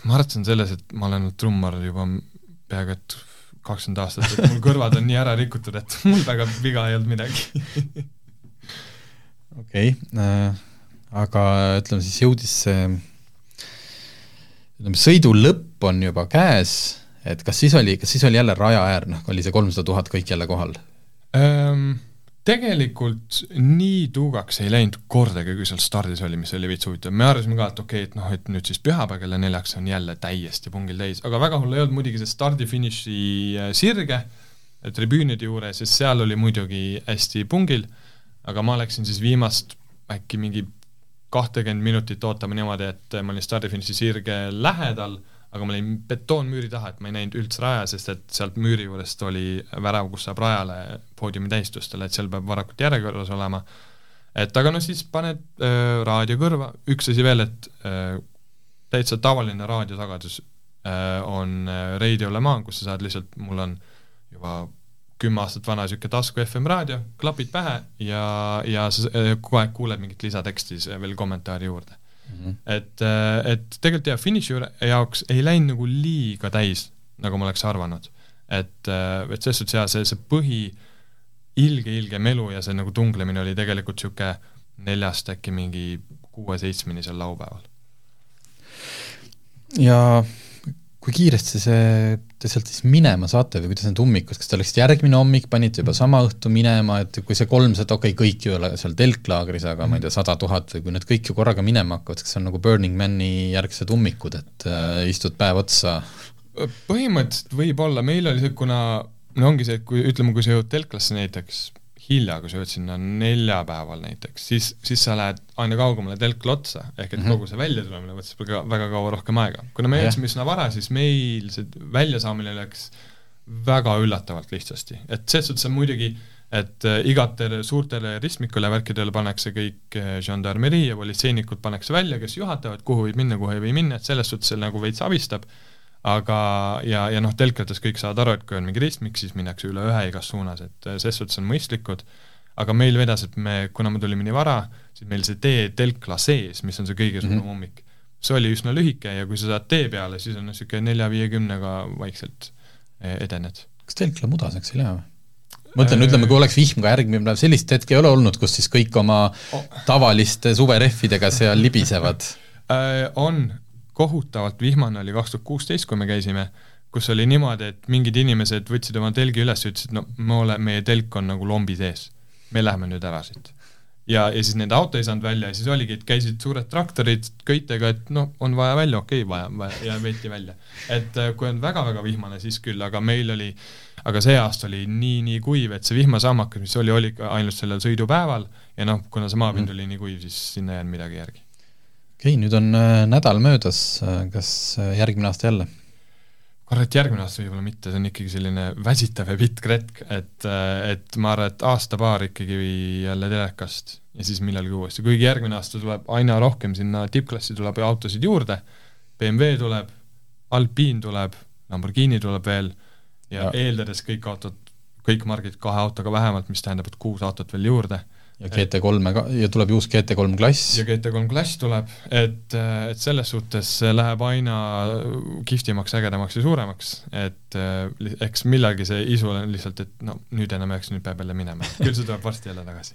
ma arvan, selles, et ma olen olnud trummar juba peaaegu et kakskümmend aastat, et mul kõrvad on nii ära rikutud, et mul väga viga ei olnud midagi okei äh,, aga ütleme siis jõudis see ütleme, sõidu lõpp on juba käes, et kas siis oli, kas siis oli jälle raja äär, noh, oli see kolmsada tuhat kõik jälle kohal ähm,? Tegelikult nii tuugaks ei läinud kordagi, kui seal stardis oli, mis oli veits huvitav, me arvasime ka, et okei okay,, et noh, et nüüd siis pühapäev kella neljaks on jälle täiesti pungil täis, aga väga hull ei olnud muidugi see stardi-finiši äh, sirge tribüünide juures, sest seal oli muidugi hästi pungil, aga ma läksin siis viimast äkki mingi kahtekümmend minutit ootama niimoodi, et ma olin stardifiniši sirge lähedal, aga ma olin betoonmüüri taha, et ma ei näinud üldse raja, sest et sealt müüri juurest oli värav, kus saab rajale poodiumi tähistustele, et seal peab varakult järjekorras olema. et aga no siis paned äh, raadio kõrva, üks asi veel, et äh, täitsa tavaline raadiosagedus äh, on Radio Le Mans, kus sa saad lihtsalt, mul on juba kümme aastat vana niisugune tasku FM raadio, klapid pähe ja, ja sa kogu aeg kuuled mingit lisateksti veel kommentaari juurde mm. -hmm. et, äh, et tegelikult jah, finiši jaoks ei läinud nagu liiga täis, nagu ma oleks arvanud. et, äh, et selles suhtes jaa, see, see põhi ilge, ilge melu ja see nagu tunglemine oli tegelikult niisugune neljast äkki mingi kuue-seitsmeni sel laupäeval. ja kui kiiresti see, te sealt siis minema saate või kuidas need ummikus, kas te läksite järgmine hommik, panite juba sama õhtu minema, et kui see kolmsada, okei okay,, kõik ju ei ole seal telklaagris, aga mm. ma ei tea, sada tuhat või kui need kõik ju korraga minema hakkavad, kas see on nagu Burning Mani järgsed ummikud, et äh, istud päev otsa? põhimõtteliselt võib-olla, meil oli see, kuna no ongi see, et kui ütleme, kui sa jõuad telklasse näiteks hilja, kui sa jõuad sinna neljapäeval näiteks, siis, siis sa lähed aina kaugemale telkla otsa, ehk et mm -hmm. kogu see väljatulemine võttis väga, väga kaua rohkem aega. kuna me jõudsime üsna vara, siis meil see väljasaamine läks väga üllatavalt lihtsasti, et selles suhtes on muidugi et äh, igatele suurtele ristmikule värkidele pannakse kõik äh, žandarmerii ja politseinikud pannakse välja, kes juhatavad, kuhu võib minna, kuhu ei või minna, et selles suhtes see nagu veits abistab, aga ja, ja noh, telkates kõik saavad aru, et kui on mingi ristmik, siis minnakse üle ühe igas suunas, et äh, ses suhtes on mõistlikud, aga meil vedas, et me, kuna me tulime nii vara, siis meil see tee telkla sees, mis on see kõige suurem mm -hmm. ummik, see oli üsna lühike ja kui sa saad tee peale, siis on niisugune nelja-viiekümnega vaikselt e, edened. kas telkla mudaseks ei lähe või? mõtlen, ütleme, kui oleks vihm ka järgmine päev, sellist hetke ei ole olnud, kus siis kõik oma tavaliste suverehvidega seal libisevad äh,? On, kohutavalt vihmane oli kaks tuhat kuusteist, kui me käisime, kus oli niimoodi, et mingid inimesed võtsid oma telgi üles ja ütlesid, no me ole, meie telk on nagu lombi sees. me läheme nüüd ära siit. ja, ja siis nende auto ei saanud välja ja siis oligi, et käisid suured traktorid köitega, et noh, on vaja välja, okei okay,, vaja, vaja, ja veeti välja. et äh, kui on väga-väga vihmane, siis küll, aga meil oli, aga see aasta oli nii-nii kuiv, et see vihmasammakas, mis oli, oli ainult sellel sõidupäeval ja noh, kuna see maapind mm. oli nii kuiv, siis sinna ei jäänud midagi järgi okei okay,, nüüd on äh, nädal möödas, äh, kas äh, järgmine aasta jälle? kurat, järgmine aasta võib-olla mitte, see on ikkagi selline väsitav ja pitk retk, et, et ma arvan, et aasta-paar ikkagi jälle telekast ja siis millalgi uuesti, kuigi järgmine aasta tuleb aina rohkem sinna tippklassi tuleb autosid juurde, BMW tuleb, Alpine tuleb, Lamborghini tuleb veel ja, ja. eeldades kõik autod, kõik margid kahe autoga vähemalt, mis tähendab, et kuus autot veel juurde, ja GT3-e ka, ja tuleb uus GT3 klass. ja GT3 klass tuleb, et, et selles suhtes läheb aina kihvtimaks, ägedamaks ja suuremaks, et eks millalgi see isu on lihtsalt, et no nüüd enam ei oleks, nüüd peab jälle minema, küll see tuleb varsti jälle tagasi.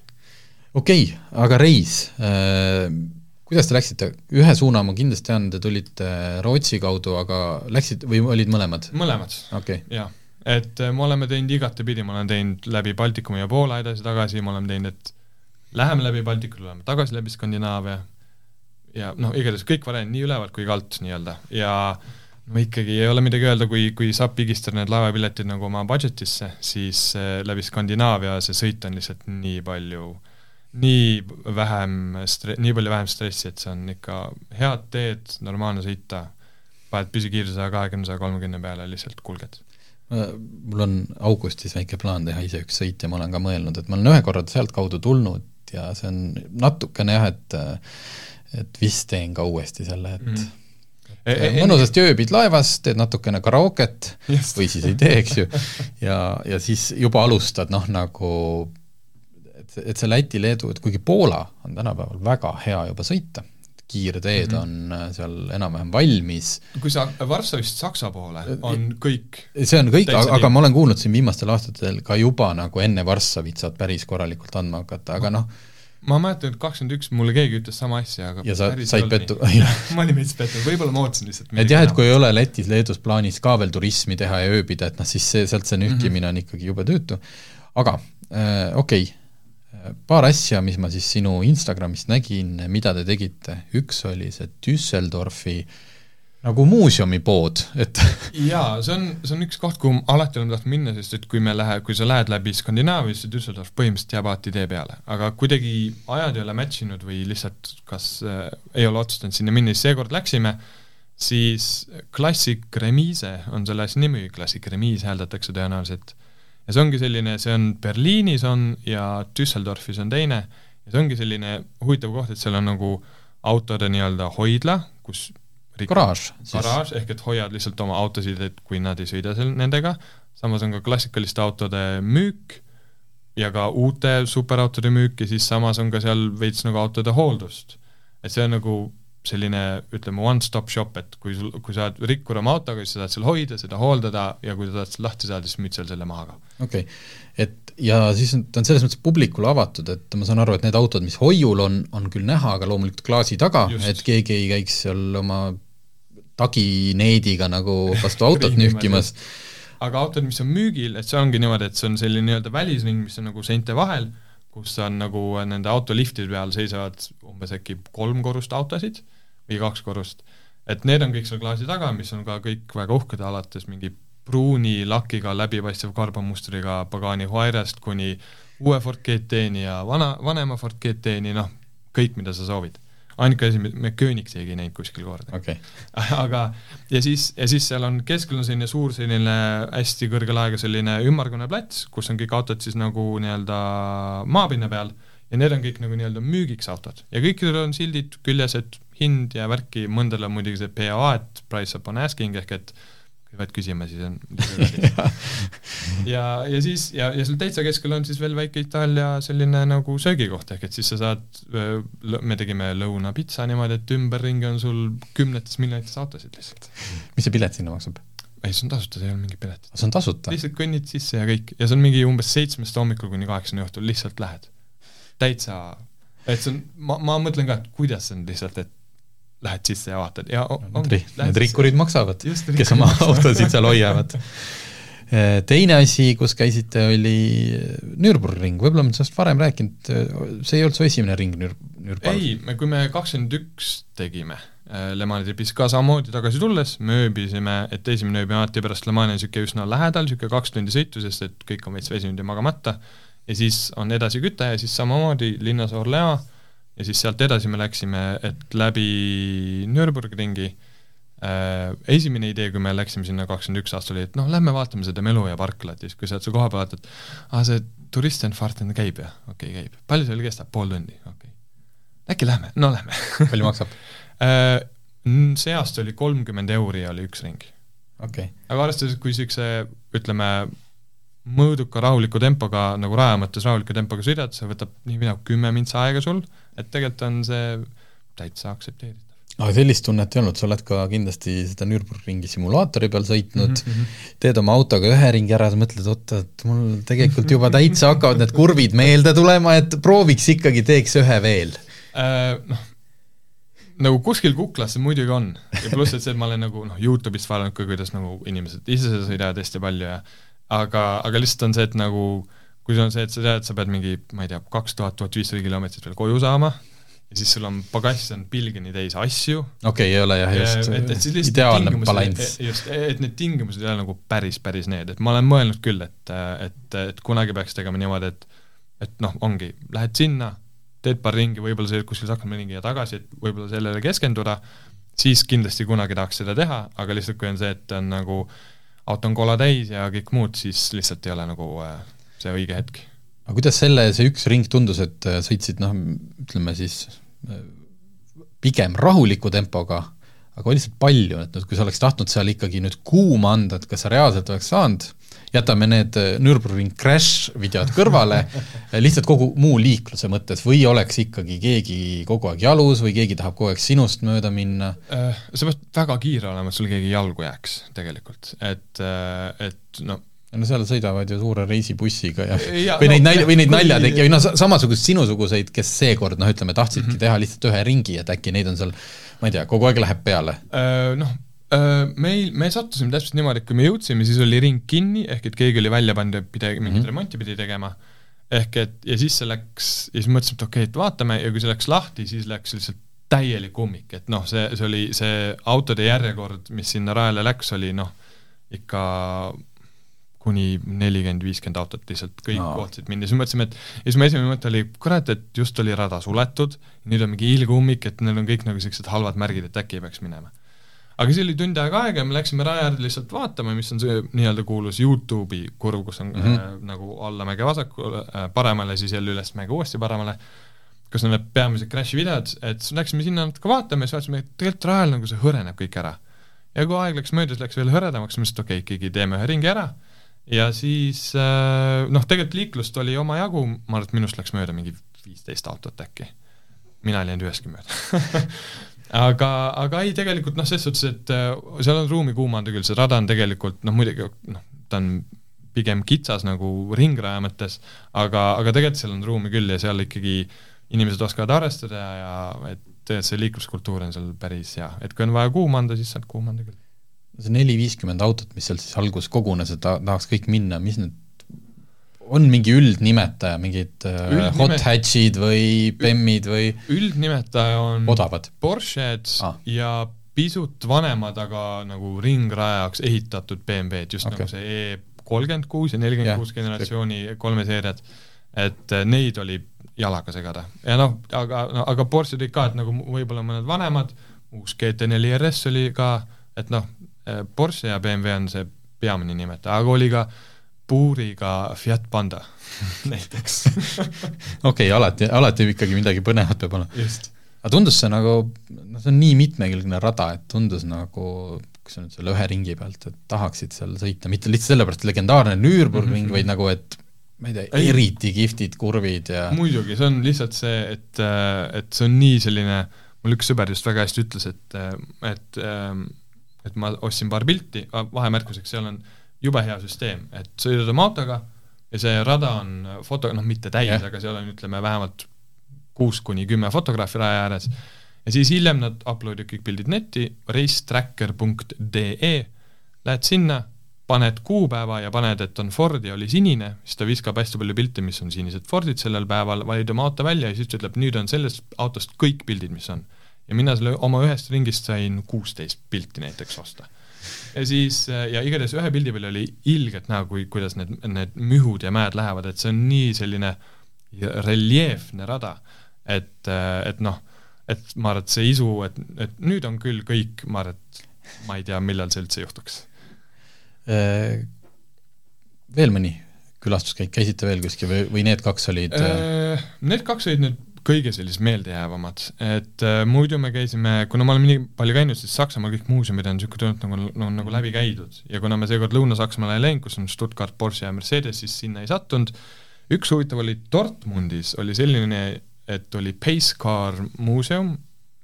okei okay,, aga reis äh,, kuidas te läksite, ühe suuna ma kindlasti tean, te tulite Rootsi kaudu, aga läksite või olid mõlemad? mõlemad okay., jah et me oleme teinud igatepidi, ma olen teinud läbi Baltikumi ja Poola edasi-tagasi, ma olen teinud, et läheme läbi Baltikumi, läheme tagasi läbi Skandinaavia. Ja noh, igatahes kõik variandid nii ülevalt kui ka alt nii-öelda. Ja no ikkagi ei ole midagi öelda, kui, kui saab pigistada need laevapiletid nagu oma budget'isse, siis äh, läbi Skandinaavia see sõit on lihtsalt nii palju, nii vähem stre-, nii palju vähem stressi, et see on ikka head teed, normaalne sõita, paned püsikiiruse saja kahekümne, saja kolmekümne peale, lihtsalt kulged. Mul on augustis väike plaan teha ise üks sõit ja ma olen ka mõelnud, et ma olen ühe korra sealtkaudu tulnud ja see on natukene jah, et et vist teen ka uuesti selle, et mm. E, e mõnusasti ööbid laevas, teed natukene karooket Just. või siis ei tee, eks ju, ja, ja siis juba alustad noh, nagu et, et see Läti-Leedu, et kuigi Poola on tänapäeval väga hea juba sõita, kiirteed mm -hmm. on äh, seal enam-vähem valmis. kui sa Varssavist Saksa poole, on kõik see on kõik, aga, ma olen kuulnud siin viimastel aastatel ka juba nagu enne Varssavit saad päris korralikult andma hakata, aga noh, ma mäletan, et kakskümmend üks mulle keegi ütles sama asja, aga ja sa said pettu ma olin veits pettunud, võib-olla ma ootasin lihtsalt et jah, et kui ei ole Lätis-Leedus plaanis ka veel turismi teha ja ööbida, et noh, siis see, sealt see nühkimine mm -hmm. on ikkagi jube tüütu. aga äh, okei okay., paar asja, mis ma siis sinu Instagramist nägin, mida te tegite, üks oli see Düsseldorfi nagu muuseumipood, et jaa, see on, see on üks koht, kuhu alati olen tahtnud minna, sest et kui me lähe, kui sa lähed läbi Skandinaavia, siis Düsseldorf põhimõtteliselt jääb alati tee peale, aga kuidagi ajad ei ole match inud või lihtsalt kas äh, ei ole otsustanud sinna minna, siis seekord läksime, siis Classic Remise on selle asja nimi, Classic Remise hääldatakse tõenäoliselt, ja see ongi selline, see on Berliinis on ja Düsseldorfis on teine, ja see ongi selline huvitav koht, et seal on nagu autode nii-öelda hoidla, kus garaaž. garaaž, ehk et hoiad lihtsalt oma autosid, et kui nad ei sõida seal nendega, samas on ka klassikaliste autode müük ja ka uute superautode müük ja siis samas on ka seal veits nagu autode hooldust. et see on nagu selline, ütleme, one-stop shop, et kui sul, kui sa oled rikkur oma autoga, siis sa saad seal hoida, seda hooldada ja kui sa tahad sealt lahti saada, siis müüd seal selle maha ka. okei okay., et ja siis on, ta on selles mõttes publikule avatud, et ma saan aru, et need autod, mis hoiul on, on küll näha, aga loomulikult klaasi taga, et keegi ei käiks seal oma tagineediga nagu vastu autot nühkimas. aga autod, mis on müügil, et see ongi niimoodi, et see on selline nii-öelda välisring, mis on nagu seinte vahel, kus on nagu nende autoliftide peal seisavad umbes äkki kolm korrust autosid või kaks korrust, et need on kõik seal klaasi taga, mis on ka kõik väga uhked, alates mingi pruuni lakiga läbipaistev karbonmustriga Pagani Huayrest kuni uue Ford GT-ni ja vana, vanema Ford GT-ni, noh, kõik, mida sa soovid ainuke asi, me Köönigseegi ei näinud kuskil kordagi okay. aga ja siis, ja siis seal on keskel on selline suur selline hästi kõrge laega selline ümmargune plats, kus on kõik autod siis nagu nii-öelda maapinna peal ja need on kõik nagu nii-öelda müügiks autod ja kõikidel on sildid küljes, et hind ja värki, mõndal on muidugi see POA, et price upon asking ehk et kui pead küsima, siis on ja, ja siis, ja, ja seal täitsa keskel on siis veel väike Itaalia selline nagu söögikoht, ehk et siis sa saad, me tegime lõunapitsa niimoodi, et ümberringi on sul kümnetes miljonites autosid lihtsalt. mis see pilet sinna maksab? ei, see on tasuta, see ei ole mingi pilet. see on tasuta? lihtsalt kõnnid sisse ja kõik, ja see on mingi umbes seitsmest hommikul kuni kaheksani õhtul, lihtsalt lähed. täitsa, et see on, ma, ma mõtlen ka, et kuidas see on lihtsalt, et lähed sisse ja vaatad. Ja on, need, need rikkurid maksavad, kes oma autosid seal hoiavad. Eh, teine asi, kus käisite, oli Nürburgring, võib-olla ma sellest varem rääkinud, see ei olnud su esimene ring Nür-, Nürburg? ei, me, kui me kakskümmend üks tegime eh, Le Mani tripis ka samamoodi tagasi tulles, me ööbisime, et esimene ööbime alati pärast Le Mani niisugune üsna lähedal, niisugune kaks tundi sõitu, sest et kõik on veits väsinud ja magamata, ja siis on edasi küte ja siis samamoodi linnas Orleans ja siis sealt edasi me läksime, et läbi Nürburgringi äh, esimene idee, kui me läksime sinna kakskümmend üks aasta, oli, et noh, lähme vaatame seda Meluja parklat ja siis, kui sa oled seal kohapeal vaatad, aa, see turistendfarten käib jah? okei okay,, käib. palju seal kestab? pool tundi? okei okay.. äkki lähme? no lähme palju maksab äh, see aasta oli kolmkümmend euri oli üks ring. okay.. aga arvestades, kui niisuguse ütleme, mõõduka rahuliku tempoga, nagu raja mõttes rahuliku tempoga sõidad, see võtab nii või naa kümme mintsa aega sul, et tegelikult on see täitsa aktsepteeritav aga sellist tunnet ei olnud, sa oled ka kindlasti seda Nürburgringi simulaatori peal sõitnud mm, -hmm. teed oma autoga ühe ringi ära, sa mõtled, oota, et mul tegelikult juba täitsa hakkavad need kurvid meelde tulema, et prooviks ikkagi, teeks ühe veel äh,. Noh, nagu kuskil kuklas see muidugi on ja pluss, et see, et ma olen nagu noh, Youtube'ist vaadanud ka, kuidas nagu inimesed ise seda sõidavad hästi palju ja aga, aga lihtsalt on see, et nagu kui see on see, et sa tead, et sa pead mingi, ma ei tea, kaks tuhat, tuhat viissada kilomeetrit veel koju saama, ja siis sul on pagass on pilgeni täis asju. okei okay,, ei ole jah, just et, et siis ideaalne balanss. just, et need tingimused ei ole nagu päris, päris need, et ma olen mõelnud küll, et, et, et kunagi peaks tegema niimoodi, et et noh, ongi, lähed sinna, teed paar ringi, võib-olla sõidad kuskil Saksamaal ja tagasi, et võib-olla sellele keskenduda, siis kindlasti kunagi tahaks seda teha, aga lihtsalt kui on see, et on nagu auto on kola täis ja kõik muud, siis lihtsalt ei ole nagu äh, see õige hetk. aga kuidas selle, see üks ring tundus, et äh, sõitsid noh, ütleme siis pigem rahuliku tempoga, aga oli lihtsalt palju, et nüüd, kui sa oleks tahtnud seal ikkagi nüüd kuuma anda, et kas sa reaalselt oleks saanud, jätame need äh, Nürburgring crash videod kõrvale lihtsalt kogu muu liikluse mõttes, või oleks ikkagi keegi kogu aeg jalus või keegi tahab kogu aeg sinust mööda minna? Äh, sa pead väga kiire olema, et sul keegi jalgu jääks tegelikult, et, äh, et noh, no seal sõidavad ju suure reisibussiga ja, ja või no, neid nalja, või neid naljategija, või noh, samasuguseid sinusuguseid, kes seekord noh, ütleme, tahtsidki mm -hmm. teha lihtsalt ühe ringi, et äkki neid on seal, ma ei tea, kogu aeg läheb peale. Noh, meil, me sattusime täpselt niimoodi, et kui me jõudsime, siis oli ring kinni, ehk et keegi oli välja pannud ja pidi, mingit mm -hmm. remonti pidi tegema, ehk et ja siis see läks, ja siis mõtlesime, et okei okay,, et vaatame ja kui see läks lahti, siis läks lihtsalt täielik ummik, et noh, see, see oli see autode järjekord, mis sinna rajale läks, oli noh, ikka kuni nelikümmend, viiskümmend autot lihtsalt kõik no. kohtasid mind ja siis mõtlesime, et ja siis mu esimene mõte oli, kurat, et just oli rada suletud, nüüd on mingi ilgummik, et need on kõik nagu sellised halvad märgid, et äkki ei peaks minema. aga siis oli tund aega aega ja me läksime raja äärde lihtsalt vaatama, mis on see nii-öelda kuulus Youtube'i kurv, kus on mm -hmm. äh, nagu allamäge vasakule äh,, paremale, siis jälle ülesmäge uuesti paremale, kus on need peamised crash'i videod, et läksime sinna natuke vaatama ja siis vaatasime, et tegelikult rajal nagu see hõreneb kõik ära. ja kui aeg läks mööda, siis läks veel hõredamaks, mõtlesin, et okei okay,, ikkagi teeme ühe ringi ära ja siis äh, noh, tegelikult liiklust oli omajagu, ma arvan, et minust läks mööda mingi viisteist autot äkki. mina ei läinud ühestki mööda. Aga, aga ei, tegelikult noh, selles suhtes, et äh, seal on ruumi kuumanda küll, see rada on tegelikult noh, muidugi noh, ta on pigem kitsas nagu ringraja mõttes, aga, aga tegelikult seal on ruumi küll ja seal ikkagi inimesed oskavad arvestada ja, ja et see liikluskultuur on seal päris hea, et kui on vaja kuuma anda, siis saad kuuma anda küll see neli-viiskümmend autot, mis seal siis alguses kogunes, et ta tahaks kõik minna, mis need on mingi üldnimetaja, mingid äh, Üldnime... hot hatch'id või BEM-id või üldnimetaja on odavad Porsche'd ah. ja pisut vanemad, aga nagu ringrajaks ehitatud BMW-d, just okay. nagu see E kolmkümmend kuus ja nelikümmend kuus generatsiooni kolme seeriad, et äh, neid oli jalaga segada. ja noh, aga no,, aga Porsche'd olid ka, et nagu võib-olla mõned vanemad, uus GT4 RS oli ka, et noh, Porsche ja BMW on see peamine nimetaja, aga oli ka puuriga Fiat Panda näiteks okei okay,, alati, alati ikkagi midagi põnevat peab olema. aga tundus see nagu, noh, see on nii mitmekülgne rada, et tundus nagu, sa nüüd selle ühe ringi pealt, et tahaksid seal sõita, mitte lihtsalt sellepärast legendaarne Nürburgring mm, -hmm. vaid nagu, et ma ei tea, eriti kihvtid kurvid ja muidugi, see on lihtsalt see, et, et see on nii selline, mul üks sõber just väga hästi ütles, et, et et ma ostsin paar pilti, vahemärkuseks, seal on jube hea süsteem, et sõidad oma autoga ja see rada on foto, noh, mitte täis yeah., aga seal on, ütleme, vähemalt kuus kuni kümme fotograafi raja ääres, ja siis hiljem nad upload ivad kõik pildid netti, racetracker.ee, lähed sinna, paned kuupäeva ja paned, et on Ford ja oli sinine, siis ta viskab hästi palju pilte, mis on sinised Fordid sellel päeval, valid oma auto välja ja siis ta ütleb, nüüd on sellest autost kõik pildid, mis on ja mina selle oma ühest ringist sain kuusteist pilti näiteks osta. ja siis, ja igatahes ühe pildi peal oli ilgelt näha, kui, kuidas need, need mühud ja mäed lähevad, et see on nii selline reljeefne rada, et, et noh, et ma arvan, et see isu, et, et nüüd on küll kõik, ma arvan, et ma ei tea, millal see üldse juhtuks. Äh, veel mõni külastuskäik, käisite veel kuskil või, või need kaks olid? Äh, need kaks olid nüüd kõige sellised meeldejäävamad, et äh, muidu me käisime, kuna me oleme nii palju käinud, siis Saksamaal kõik muuseumid on niisugune tunne, nagu no, nagu läbi käidud. Ja kuna me seekord Lõuna-Saksamaale ei läinud, kus on Stuttgart, Porsche ja Mercedes, siis sinna ei sattunud, üks huvitav oli Dortmundis, oli selline, et oli Pace Car muuseum,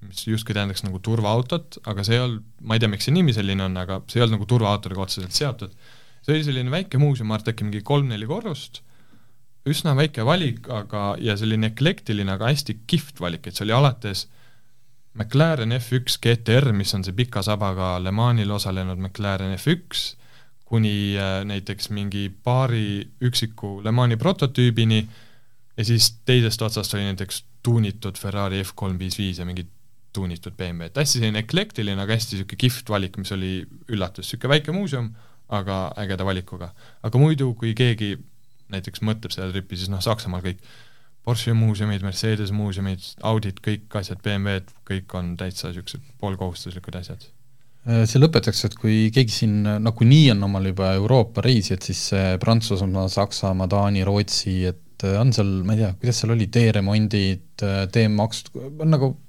mis justkui tähendaks nagu turvaautot, aga see ei olnud, ma ei tea, miks see nimi selline on, aga see ei olnud nagu turvaautodega otseselt seotud. see oli selline väike muuseum, ma arvan, äkki mingi kolm-neli korrust, üsna väike valik, aga, ja selline eklektiline, aga hästi kihvt valik, et see oli alates McLaren F1 GTR, mis on see pika sabaga Le Manil osalenud McLaren F1, kuni äh, näiteks mingi paari üksiku Le Mani prototüübini ja siis teisest otsast oli näiteks tuunitud Ferrari F kolm viis viis ja mingid tuunitud BMW, et hästi selline eklektiline, aga hästi niisugune kihvt valik, mis oli üllatus, niisugune väike muuseum, aga ägeda valikuga. aga muidu, kui keegi näiteks mõtleb seda tripi, siis noh, Saksamaal kõik Porsche muuseumid, Mercedes muuseumid, Audid, kõik asjad, BMW-d, kõik on täitsa niisugused poolkohustuslikud asjad. see lõpetaks, et kui keegi siin nagunii on omal juba Euroopa reisi, et siis Prantsusmaa, Saksamaa, Taani, Rootsi, et on seal, ma ei tea, kuidas seal oli, teeremondid, teemaksud, on nagu Äh,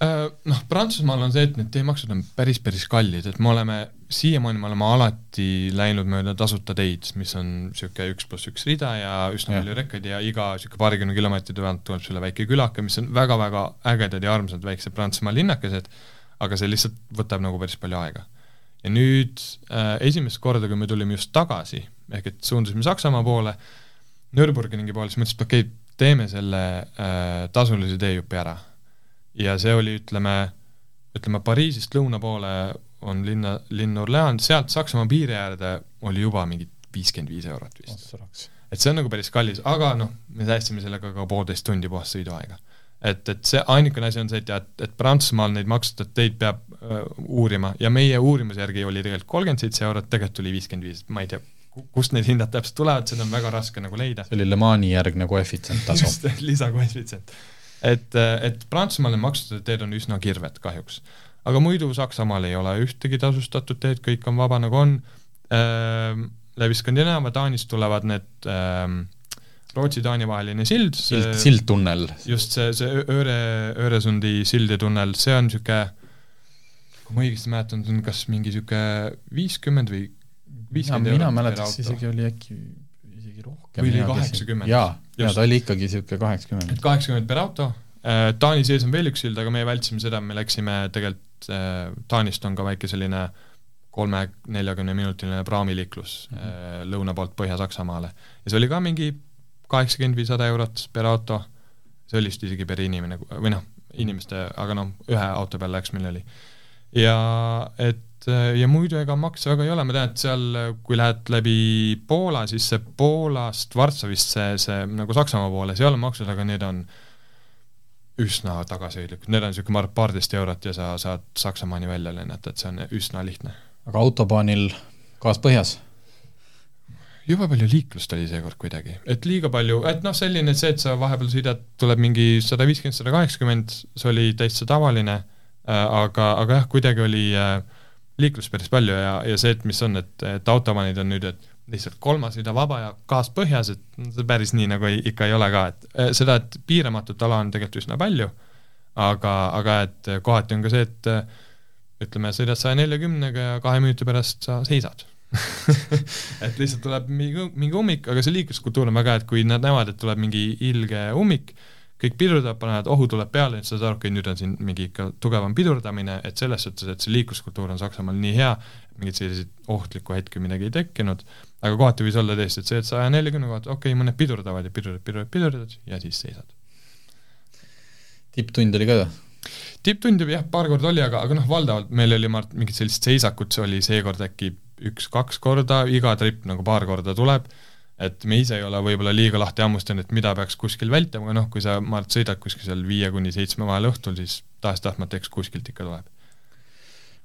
noh, Prantsusmaal on see, et need teemaksud on päris, päris kallid, et me oleme, siiamaani me oleme alati läinud mööda tasuta teid, mis on niisugune üks pluss üks rida ja üsna palju rekkaid ja iga niisugune paarikümne kilomeetri tagant tuleb sulle väike külake, mis on väga-väga ägedad ja armsad väiksed Prantsusmaa linnakesed, aga see lihtsalt võtab nagu päris palju aega. ja nüüd äh, esimest korda, kui me tulime just tagasi, ehk et suundusime Saksamaa poole, Nürburgringi poole, siis mõtlesime, et okei okay,, teeme selle äh, tasulise teejupi ära ja see oli, ütleme, ütleme Pariisist lõuna poole on linna, linn Orleans, sealt Saksamaa piiri äärde oli juba mingi viiskümmend viis eurot vist. et see on nagu päris kallis, aga noh, me säästsime sellega ka poolteist tundi puhast sõiduaega. et, et see ainukene asi on see, et jah, et, et Prantsusmaal neid maksustatud teid peab uh, uurima ja meie uurimuse järgi oli tegelikult kolmkümmend seitse eurot, tegelikult tuli viiskümmend viis, ma ei tea, kust need hinnad täpselt tulevad, seda on väga raske nagu leida. see oli Le Mani järgne koefitsient tasu. just, lisakoefitsient et, et Prantsusmaal need maksustatud teed on üsna kirved kahjuks. aga muidu Saksamaal ei ole ühtegi tasustatud teed, kõik on vaba nagu on ähm,, läbi Skandinaavia, Taanist tulevad need ähm, Rootsi-Taani vaheline sild, sild, sildtunnel. just see, see Öre, Öresundi sild ja tunnel, see on niisugune, kui ma õigesti mäletan, see on kas mingi niisugune viiskümmend või viiskümmend eurot mina mäletaks, isegi oli äkki isegi rohkem. või oli kaheksakümmend. Ja ta oli ikkagi niisugune kaheksakümmend. kaheksakümmend per auto, äh, Taani sees on veel üks sild, aga meie vältisime seda, me läksime tegelikult äh,, Taanist on ka väike selline kolme-neljakümne minutiline praamiliiklus mm -hmm. lõuna poolt Põhja-Saksamaale. ja see oli ka mingi kaheksakümmend või sada eurot per auto, see oli vist isegi per inimene, või noh, inimeste, aga noh, ühe auto peale läks, meil oli. ja et et ja muidu ega makse väga ei ole, ma tean, et seal, kui lähed läbi Poola, siis see Poolast Varssavist see, see nagu Saksamaa poole, seal on maksud, aga need on üsna tagasihoidlikud, need on niisugune, ma arvan, paarteist eurot ja sa saad Saksamaani välja lennata, et see on üsna lihtne. aga autobaanil gaas põhjas? jube palju liiklust oli seekord kuidagi, et liiga palju, et noh, selline see, et sa vahepeal sõidad, tuleb mingi sada viiskümmend, sada kaheksakümmend, see oli täitsa tavaline äh,, aga, aga jah, kuidagi oli äh, liiklust päris palju ja, ja see, et mis on, et, et automaanid on nüüd, et lihtsalt kolmas rida vaba ja gaas põhjas, et see päris nii nagu ei, ikka ei ole ka, et eh, seda, et piiramatut ala on tegelikult üsna palju, aga, aga et kohati on ka see, et eh, ütleme, sõidad saja neljakümnega ja kahe minuti pärast sa seisad et lihtsalt tuleb mingi, mingi ummik, aga see liikluskultuur on väga hea, et kui nad näevad, et tuleb mingi ilge ummik, kõik pidurdavad, panevad, ohu tuleb peale, sa saad aru, okei, nüüd on siin mingi ikka tugevam pidurdamine, et selles suhtes, et see liikluskultuur on Saksamaal nii hea, mingeid selliseid ohtlikku hetki midagi ei tekkinud, aga kohati võis olla tõesti, et see, et saja neljakümne kohta, okei okay,, mõned pidurdavad ja pidurdavad, pidurdavad, pidurdavad ja siis seisad. tipptund oli ka või? tipptundi jah, paar korda oli, aga, aga noh, valdavalt meil oli, ma arvan, mingit sellist seisakut, see oli seekord äkki üks-kaks korda, iga trip nagu paar korda tuleb et me ise ei ole võib-olla liiga lahti hammustanud, et mida peaks kuskil vältima, aga noh, kui sa, ma arvan, et sõidad kuskil seal viie kuni seitsme vahel õhtul, siis tahes-tahtmata eks kuskilt ikka tuleb.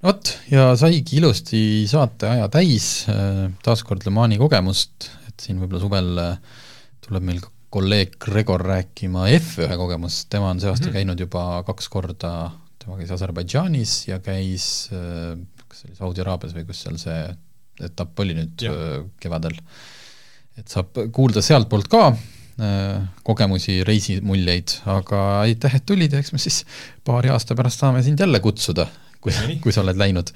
vot, ja saigi ilusti saateaja täis, äh, taaskord Le Mani kogemust, et siin võib-olla suvel äh, tuleb meil kolleeg Gregor rääkima F1 kogemust, tema on see aasta mm -hmm. käinud juba kaks korda, tema käis Aserbaidžaanis ja käis äh, kas see oli Saudi Araabias või kus seal see etapp oli nüüd ja. kevadel et saab kuulda sealtpoolt ka kogemusi, reisimuljeid, aga aitäh, et tulid ja eks me siis paari aasta pärast saame sind jälle kutsuda, kui, kui sa oled läinud.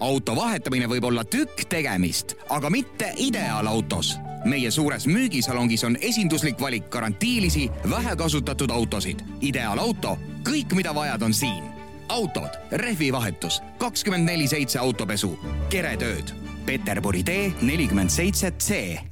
auto vahetamine võib olla tükk tegemist, aga mitte ideaalautos. meie suures müügisalongis on esinduslik valik garantiilisi, vähekasutatud autosid. ideaalauto, kõik, mida vajad, on siin autod, rehvivahetus, kakskümmend neli seitse autopesu, keretööd. Peterburi tee nelikümmend seitse C.